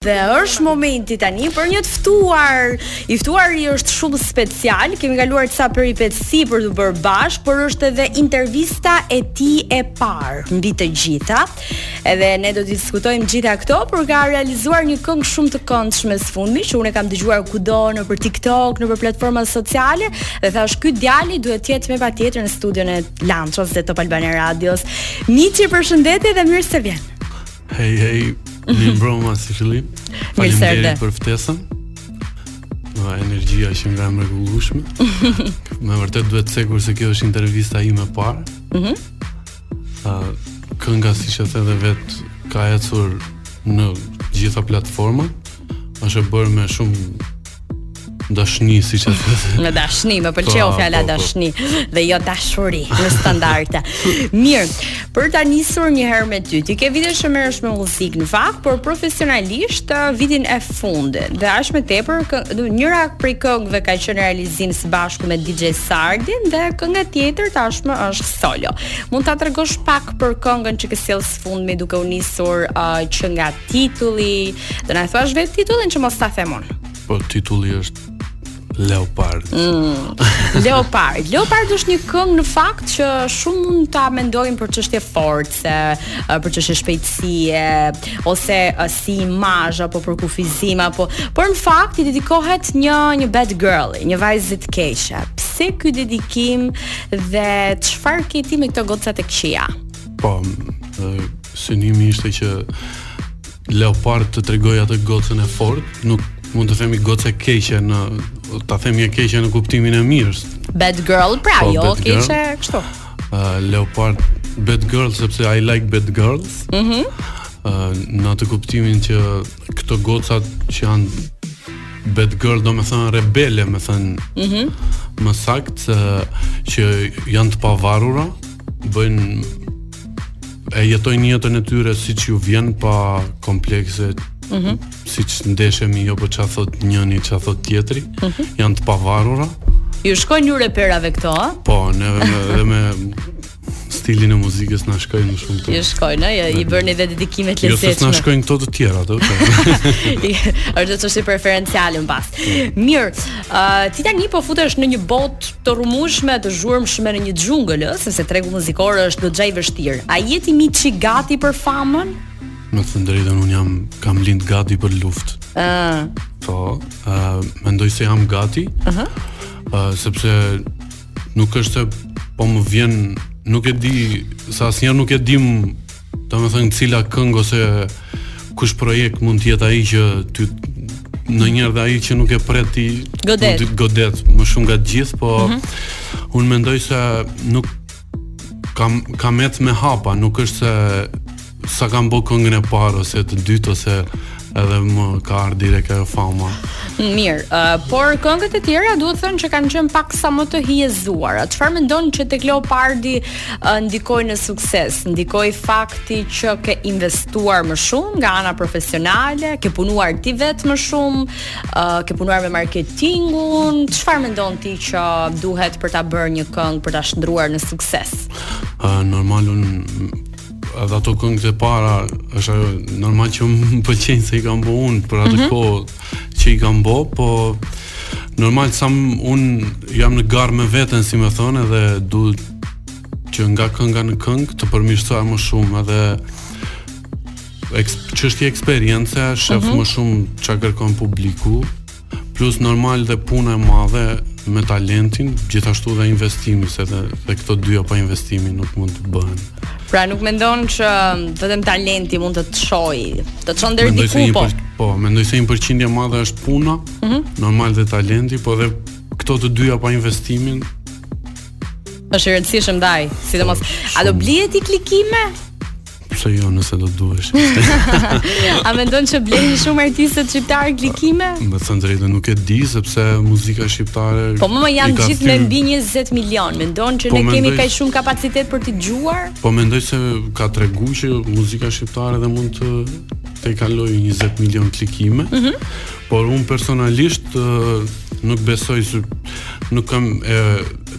Dhe është momenti tani për një të ftuar. I ftuari është shumë special. Kemi kaluar disa peripeci për t'u bërë bashkë, por është edhe intervista e tij e parë mbi të gjitha. Edhe ne do të diskutojmë gjitha këto, por ka realizuar një këngë shumë të këndshme së fundmi që unë e kam dëgjuar kudo nëpër TikTok, nëpër platforma sociale dhe thashë ky djali duhet të jetë medoemos patjetër në studion e Lanços dhe Top Albania Radios. Miçi, përshëndetje dhe mirë se vjen. Hej, hej, mirëmbrëma si fillim. Faleminderit për ftesën. Energjia që nga e mrekullueshme. Me vërtet duhet të sekur se kjo është intervista ime e parë. Mhm. Mm kënga siç e the dhe vetë ka ecur në të gjitha platformat. Është bërë me shumë Dashni, siç e thotë. Në dashni, më pëlqeo po, fjala po, po. dashni Dhe jo dashuri në standard Mirë, për ta nisur një herë me ty Ti ke vite që merresh me muzikë në fakt Por profesionalisht uh, vitin e fundit Dhe diç më tepër Njëra prej këngëve ka qenë realizim së bashku me DJ Sardin Dhe kënga tjetër tashmë është solo Mund të tregosh pak për këngën që ke sjellë së fundmi duke u nisur uh, që nga titulli, do na thuash vetë titullin që mos ta them unë. Po titulli është Leopard. Mm, Leopard. Leopard është një këngë në fakt që shumë mund ta mendojmë për çështje force, për çështje shpejtësie ose si imazh apo për kufizim apo por në fakt i dedikohet një një bad girl, një vajze të keqe. Pse ky dedikim dhe çfarë ke ti me këto gocat e këqija? Po, synimi ishte që Leopard të tregojë atë gocën e fortë, nuk mund të themi goca e keqe në ta themi e keqe në kuptimin e mirë. Bad girl pra, po, jo keqe kështu. Uh, Leopard bad girl sepse I like bad girls. Mhm. Mm uh, në atë kuptimin që këto gocat që janë bad girl domethënë rebele me thënë mm -hmm. më saktë uh, që janë të pavarura bëjnë e jetojnë jetën e tyre siç ju vjen pa komplekse mm -hmm. siç ndeshemi jo po ça thotë njëri ça thotë tjetri mm -hmm. janë të pavarura ju shkojnë ju reperave këto a? po ne edhe me stilin e muzikës na shkojnë shumë të. Ju shkojnë, ja, i bëni edhe dedikime të lezetshme. Jo, s'na shkojnë këto të tjera, ato. Është çështje preferenciale mbase. Mirë, uh, ti tani po futesh në një botë të rrëmujshme, të zhurmshme në një xhungël, ë, sepse tregu muzikor është goxha i vështirë. A je ti Miçi gati për famën? Me thënë të drejtën unë jam kam lind gati për luftë. Ë. Uh. Po, ë uh, mendoj se jam gati. Ëh. Uh -huh. uh, sepse nuk është se po më vjen, nuk e di, se asnjëherë nuk e dimë Domethënë cila këngë ose kush projekt mund të jetë ai që ty në njërë dhe ai që nuk e pret ti godet, të godet më shumë nga të gjithë, po mm -hmm. unë mendoj se nuk kam, kam ec me hapa, nuk është se sa kam bo këngën e parë ose të dytë ose edhe më ka ardhur direkt ajo fama. Mirë, uh, por këngët e tjera duhet thënë që kanë qenë paksa më të hijezuara. Çfarë mendon që tek Leopardi uh, ndikoi në sukses? Ndikoi fakti që ke investuar më shumë nga ana profesionale, ke punuar ti vetë më shumë, uh, ke punuar me marketingun, çfarë mendon ti që duhet për ta bërë një këngë për ta shndërruar në sukses? Uh, normal unë Edhe ato këngët e para, është ajo normal që më pëlqejnë se i kam bo unë për atë mm -hmm. kohë që i kam bo, po normal se unë jam në garë me veten, si me thonë, edhe du që nga kënga në këngë të përmirësohem më shumë edhe çështje eksperience, shef mm -hmm. më shumë çka kërkon publiku, Plus normal dhe puna e madhe me talentin, gjithashtu dhe investimi, se dhe, dhe këto të dyja pa investimin nuk mund të bëhen. Pra nuk mendon që vetëm talenti mund të të çojë, të çon deri diku po. Po, mendoj se një përqindje e madhe është puna, mm -hmm. normal dhe talenti, po dhe këto të dyja pa investimin është i rëndësishëm ndaj, sidomos. Po, a do blije ti klikime? Pse jo nëse do të duhej? A mendon që blejnë shumë artistët shqiptarë klikime? Me thënë të drejtën nuk e di sepse muzika shqiptare Po janë gjithë me mbi 20 milion. Mendon që po ne kemi kaq shumë kapacitet për t'i dëgjuar? Po mendoj se ka treguar që muzika shqiptare dhe mund t'i kalojë 20 milion klikime. Mm -hmm. Por unë personalisht nuk besoj se nuk kam e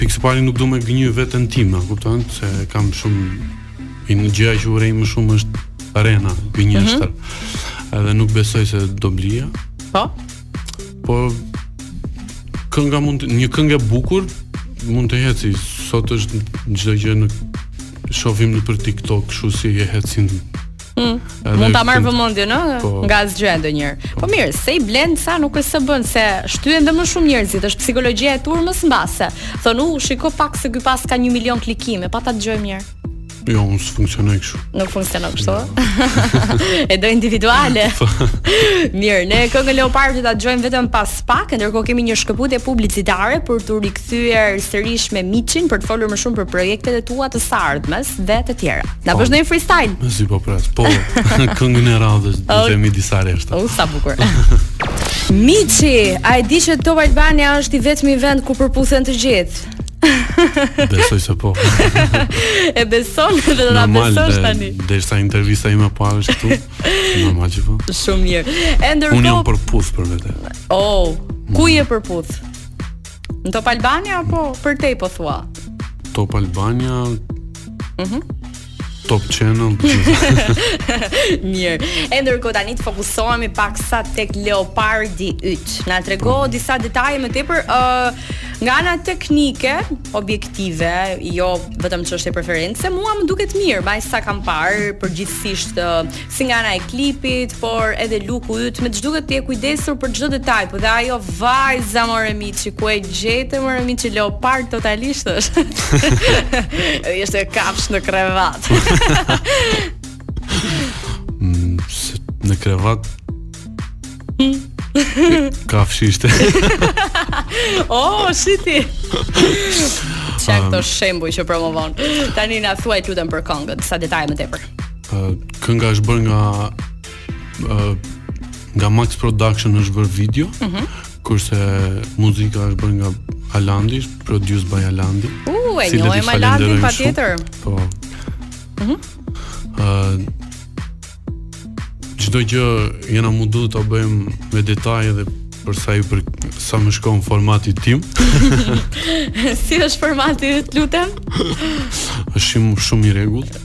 pikë së pari nuk do me gënjy veten time, kupton se kam shumë Një gjëja që urrej më shumë është rrena, gënjeshtra. Mm -hmm. Edhe nuk besoj se do blija. Po? Po, kënga mund, një këngë e bukur, mund të ecë sot është çdo gjë e shofim nëpër TikTok, kështu si hecin Hmm. Mund ta marrë vëmendjen, ëh, po. nga asgjë ndonjëherë. Po mirë, se i blen s'a nuk është se bën se shtyen dhe më shumë njerëzit, është psikologjia e turmës mbase. Thonë, "U shiko pak se ky paska 1 milion klikime, pa ta dëgjoj mirë." Jo, unë s'funksionoj kështu. Nuk funksionoj kështu. e do individuale. Po. Mirë, ne këngën Leopardi ta dëgjojmë vetëm pas pak, ndërkohë kemi një shkëputje publicitare për të kthyer sërish me Miçin për të folur më shumë për projektet e tua të së ardhmes dhe të tjera. Na po. bësh ndonjë freestyle? Mezi po pres. Po, këngën e radhës do t'i japim disa rreshta. U sa bukur. Miçi, a e di që Top Albania është i vetmi vend ku përputhen të gjithë? Besoj se po. e beson dhe do ta besosh tani. Derisa intervista ime po ardhi këtu, normal që po. Shumë mirë. Ender Unë jam përputh për vete. Oh, ku je përputh? Në Top Albania apo për te po thua? Top Albania Mhm. Mm Top Channel. Mirë. E ndërkohë tani të fokusohemi paksa tek Leopardi yt. Na trego po. disa detaje më tepër ë uh, nga ana teknike, objektive, jo vetëm çështje preference. Mua më duket mirë, me aq sa kam parë përgjithsisht uh, si nga ana e klipit, por edhe luku yt, më duket ti e kujdesur për çdo detaj, po dhe ajo vajza more Miçi, ku e gjete more Miçi leopard totalisht është. Ishte kafsh në krevat. Mm, në krevat Kafshë ishte Oh, shih ti Ça këto shembuj që promovon Tani na thuaj të lutem për këngën disa detaje më tepër Uh, kënga është bërë nga uh, nga Max Production është bërë video. Mhm. Uh -huh. Kurse muzika është bërë nga Alandi, produced by Alandi. U, uh, e njohim Alandi patjetër. Po. Mhm. Uh -huh. uh, çdo gjë jena mundu ta bëjmë me detaj dhe për sa i për sa më shkon formatit tim. si është formati, lutem? Është shumë shumë i rregullt.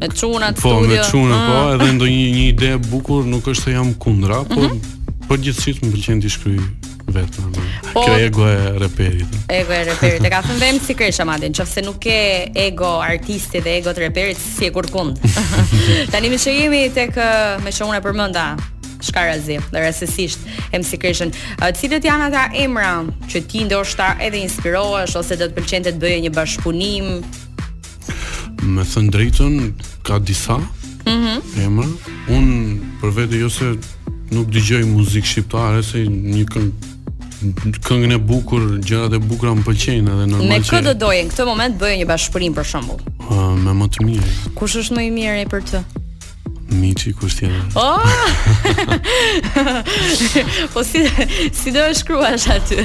Me çuna të Po, me çuna, po, ah. edhe ndonjë një ide e bukur, nuk është se jam kundra, po mhm. po gjithsesi më pëlqen të shkruaj vetë. Po, kjo ego e reperit. Ego e reperit. E ka thënë vetë MC Kresha madje, nëse nuk ke ego artisti dhe ego të reperit, s'je kurkund. Tani meqë jemi tek meqë unë e përmenda shkarazi dhe rastësisht MC Kreshën. Cilët janë ata emra që ti ndoshta edhe inspirohesh ose do të pëlqente të bëje një bashkëpunim Me thënë të drejtën, ka disa mm -hmm. emra. Unë për vete jo se nuk dëgjoj muzikë shqiptare, se një këngë këngën e bukur, gjërat e bukura më pëlqejnë edhe normal. Me kë do doje në këtë moment bëje një bashkëpunim për shembull? Uh, me më të mirin. Kush është më i miri për ty? Miçi kush tjetër? Oh! po si do e shkruash aty?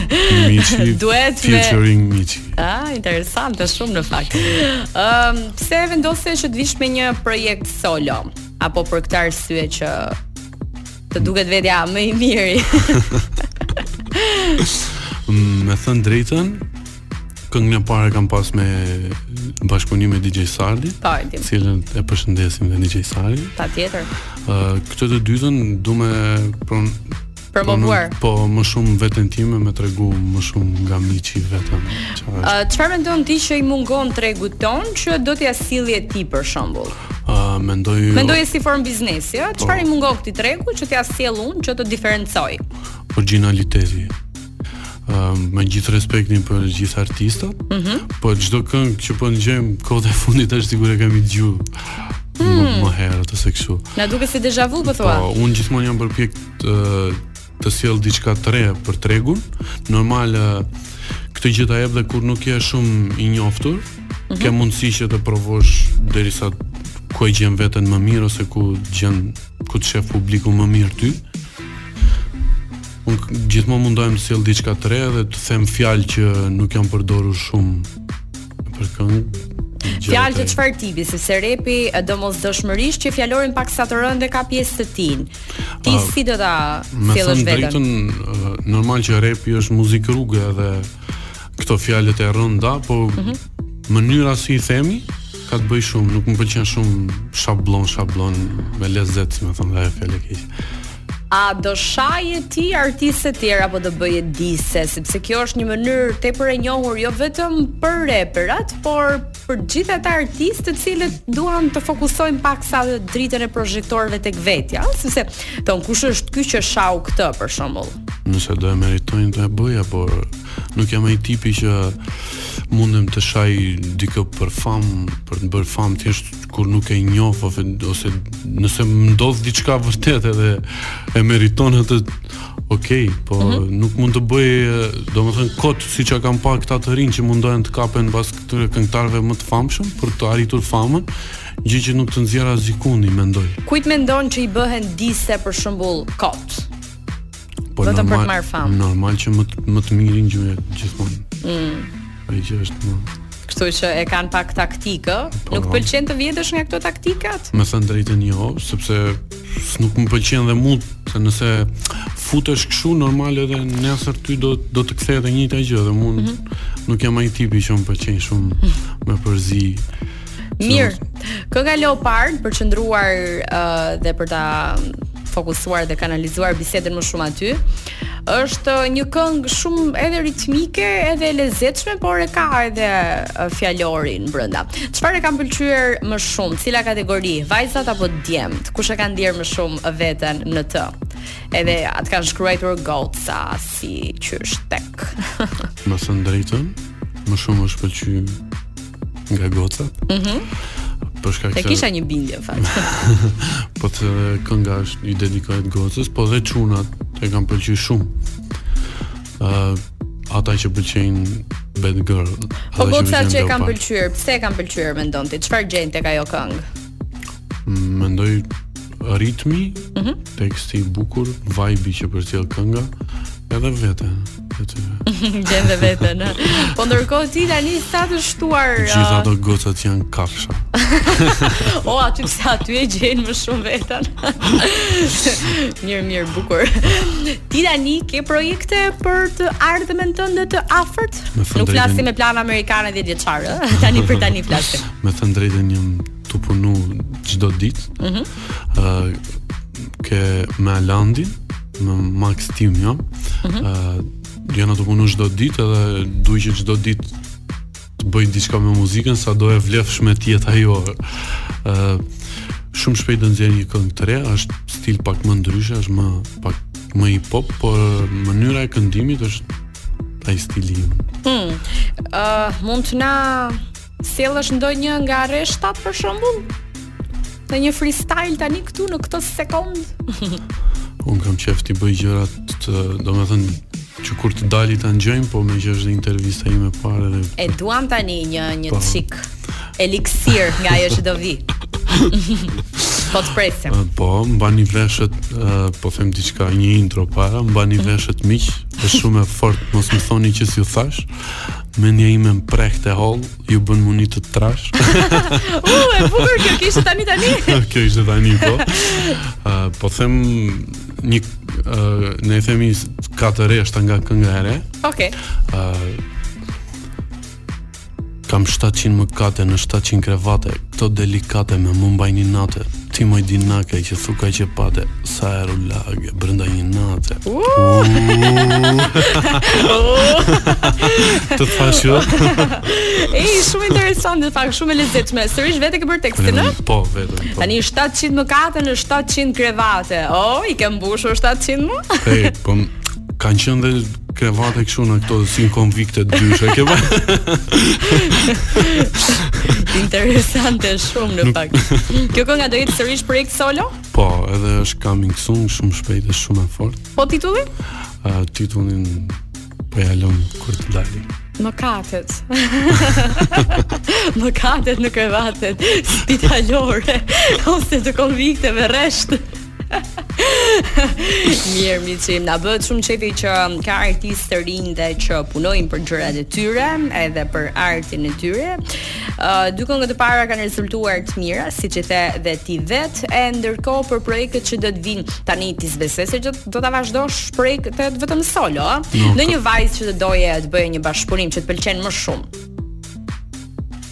Miçi. Duhet me featuring Miçi. Ah, interesante shumë në fakt. Ëm, um, pse e vendose që të vish me një projekt solo apo për këtë arsye që të duket vetja më i miri? Mm, me thënë të drejtën, Këngën e parë kam pas me bashkëpunim me DJ Sardi. Po, e dim. Cilën e përshëndesim dhe DJ Sardi. Patjetër. Ë uh, këtë të dytën du me promovu. Po, më shumë veten time me tregu më shumë nga Miçi vetëm. Çfarë uh, mendon ti që i mungon tregut tonë që do t'ia sillje ti për shembull? Ë uh, mendoj Mendoj si formë biznesi, ë? Po. Çfarë i mungon këtij tregu që t'ia sjell unë që të diferencohem? Originaliteti. me gjithë respektin për gjithë artistat. Mm -hmm. Po çdo këngë që po ngjojmë kohët e fundit është sikur e kemi dëgju. Mm. Më, hmm. më herët, kështu. Na duket si déjà vu po thua. Po, unë gjithmonë jam përpjek të të sjell diçka të re për tregun. Normal, këtë gjë ta jep dhe kur nuk je shumë i njoftur, mm -hmm. ke mundësi që të provosh derisa ku e gjen veten më mirë ose ku gjen ku të shef publiku më mirë ty. Un gjithmonë mundohem të sjell diçka të re dhe të them fjalë që nuk janë përdorur shumë për këngë. Fjalë të çfarë tipi, sepse repi domosdoshmërisht që fjalorin paksa të rëndë e ka pjesë të tij. Ti uh, si do ta sjellësh veten? Të drejtën, normal që repi është muzikë rruge dhe këto fjalët e rënda, po mm -hmm. mënyra si i themi, ka të bëjë shumë, nuk më pëlqen shumë shabllon, shabllon, me lezet, me thënë edhe fjalë e keqe. A do shaje ti artistë të tjerë apo do bëje disse, sepse kjo është një mënyrë tepër e njohur jo vetëm për reperat, por për gjithë ata artistë të cilët duan të fokusojnë paksa dritën e prozhektorëve tek vetja, sepse thonë kush është ky që shau këtë për shembull. Nëse do e meritonin do e bëja, por nuk jam ai tipi që mundem të shaj dikë për famë, për të bërë famë thjesht kur nuk e njoh ose nëse më ndodh diçka vërtet edhe e meriton atë ok, po mm -hmm. nuk mund të bëj domethënë kot siç i kam pa këta të rinjtë që mundohen të kapen mbas këtyre këngëtarëve më të famshëm për të arritur famën, gjë që nuk të nxjerr asgjëkundi, mendoj. Kujt mendon që i bëhen disse për shembull kot? Po vetëm për të marrë famë. Normal që më më të mirin gjë gjithmonë. Mm. Ai që është më Kështu që e kanë pak taktikë, po, nuk të pëlqen të vjedhësh nga këto taktikat? Me thënë të drejtën jo, sepse nuk më pëlqen dhe mu se nëse futesh kështu normal edhe nesër ty do të të kthehet e njëjta gjë dhe mu mm -hmm. nuk jam ai tipi që më pëlqen shumë me përzi Mirë. Kënga Leopard për të qëndruar uh, dhe për ta fokusuar dhe kanalizuar bisedën më shumë aty. Është një këngë shumë edhe ritmike, edhe e lezetshme, por e ka edhe fjalorin brenda. Çfarë e kanë pëlqyer më shumë? Cila kategori? Vajzat apo djemt? Kush e ka ndier më shumë veten në të? Edhe atë kanë shkruajtur goca si qysh tek. me thënë drejtën, më shumë është pëlqyer nga gocat. Mhm. Mm për shkak se e kisha një bindje në fakt. po kënga është i dedikohet gocës, po dhe çunat e kanë pëlqyer shumë. ë uh, ata që pëlqejnë bad girl. Po gocat që e kanë pëlqyer, pse e kanë pëlqyer mendon ti? Çfarë gjen tek ajo këngë? Mm, mendoj ritmi, mm -hmm. teksti i bukur, vibe-i që përcjell kënga, edhe veten. Gjen dhe veten. Po ndërkohë ti tani sa të shtuar. Gjithë ato gocat janë kafsha. o aty pse aty e gjen më shumë veten. mirë, mirë, bukur. Ti tani ke projekte për të ardhmen tënde të afërt? Nuk flasim me plan amerikan 10 vjeçar, ë? Tani për tani flasim. Me thënë drejtën jam tu punu çdo ditë. Mhm. Mm uh, ke me Alandin. Me Max Team, jo? Mm -hmm. uh, jam tu punu çdo ditë edhe du që çdo ditë të bëj diçka me muzikën sado e vlefshme të jetë ajo uh, shumë shpejt do nxjerr një këngë të re është stil pak më ndryshe është pak më hip hop por mënyra e këndimit është ai stili im. uh, mund të na Sjellësh ndonjë nga rreshtat për shembull? Ndonjë freestyle tani këtu në këtë sekond. Unë kam qef t'i bëj gjërat të, domethënë, që kur të dali ta ngjojmë, po meqë është intervista ime e parë dhe... E duam tani një, një çik eliksir nga ajo që do vi. po të presim. Po, mbani veshët, po them diçka një intro para, mbani veshët miq, është shumë e fortë, mos më thoni që s'ju thash, Mendja ime pret hollë, ju bën mundi të trash. U, e bukur kjo ishte tani tani. kjo ishte tani po. Uh, po them një uh, ne i themi katër rreshta nga kënga e re. Okej. Okay. Uh, Kam 700 mëkate në 700 krevate, këto delikate me mu mbajnë inate, Ti moj dinake thu ka që pate Sa e rulage Brenda një nate Të të thash jo Ej shumë interesant Në fakt shumë e lezetshme Sërish vetë e ke bërë tekstin a? Po vetë po. Tani 700 mëkate në 700 krevate O i ke mbushur 700 më E po kanë qenë dhe krevate kështu në këto si konvikte dyshe ke pa interesante shumë në fakt kjo kënga do jetë sërish projekt solo po edhe është coming soon shumë shpejt e shumë e fort po titullin uh, titullin po ia lëm kur të dalë Më katet Më katet në krevatet Spitalore Ose te konvikti me reshtë Mirë, Miçi, na bëhet shumë qefi që ka artistë të rinj dhe që punojnë për gjërat e tyre, edhe për artin e tyre. Uh, dy këngët e para kanë rezultuar të mira, siç e the dhe ti vetë, e ndërkohë për projektet që do të vijnë tani ti s'besoj se do do ta vazhdosh projektet vetëm solo, ëh. Ndonjë vajzë që të doje të bëje një bashkëpunim që të pëlqen më shumë.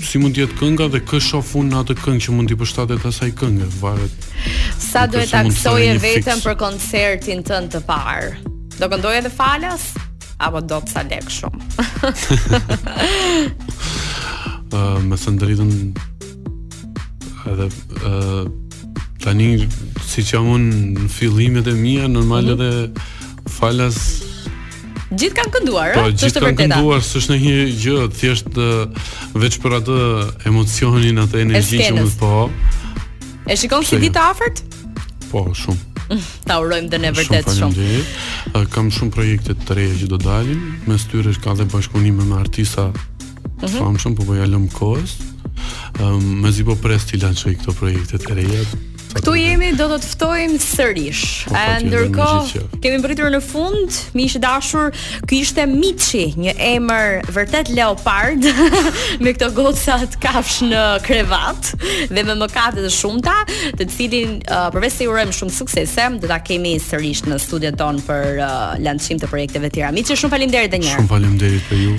Si mund të jetë kënga dhe kë shof unë në atë këngë që mund t'i përshtatet asaj kënge, varet. Sa do të taksoje vetëm për koncertin tënd të parë? Do këndoje edhe falas apo do të sa lek shumë? Ëh, uh, me thënë të drejtën edhe ëh uh, tani siç jam unë në fillimet e mia, normal mm -hmm. edhe falas Gjithë kanë kënduar, po, është e vërtetë. Gjithë kanë kënduar, s'është ndonjë gjë, thjesht veç për atë emocionin, atë energji që mund po. E shikon si ditë afërt? Po, shumë. Ta urojmë dhe ne vërtet shumë. Shumë Kam shumë projekte të reja që do dalin, mes tyre ka dhe bashkëpunime me artista Mhm. Famshëm po po ia lëm kohës. Ëm um, mezi po pres t'i lançoj këto projekte të reja. Këtu jemi do të të ftojmë sërish. Po, po, e ndërkohë kemi mbrritur në fund, miq të dashur, ky ishte Miçi, një emër vërtet leopard me këto goca kafshë në krevat dhe me mëkate të shumta, të cilin uh, përveçse i urojmë shumë suksese, do ta kemi sërish në studion tonë për uh, lançim të projekteve të tjera. Miçi, shumë faleminderit edhe një herë. Shumë faleminderit për ju.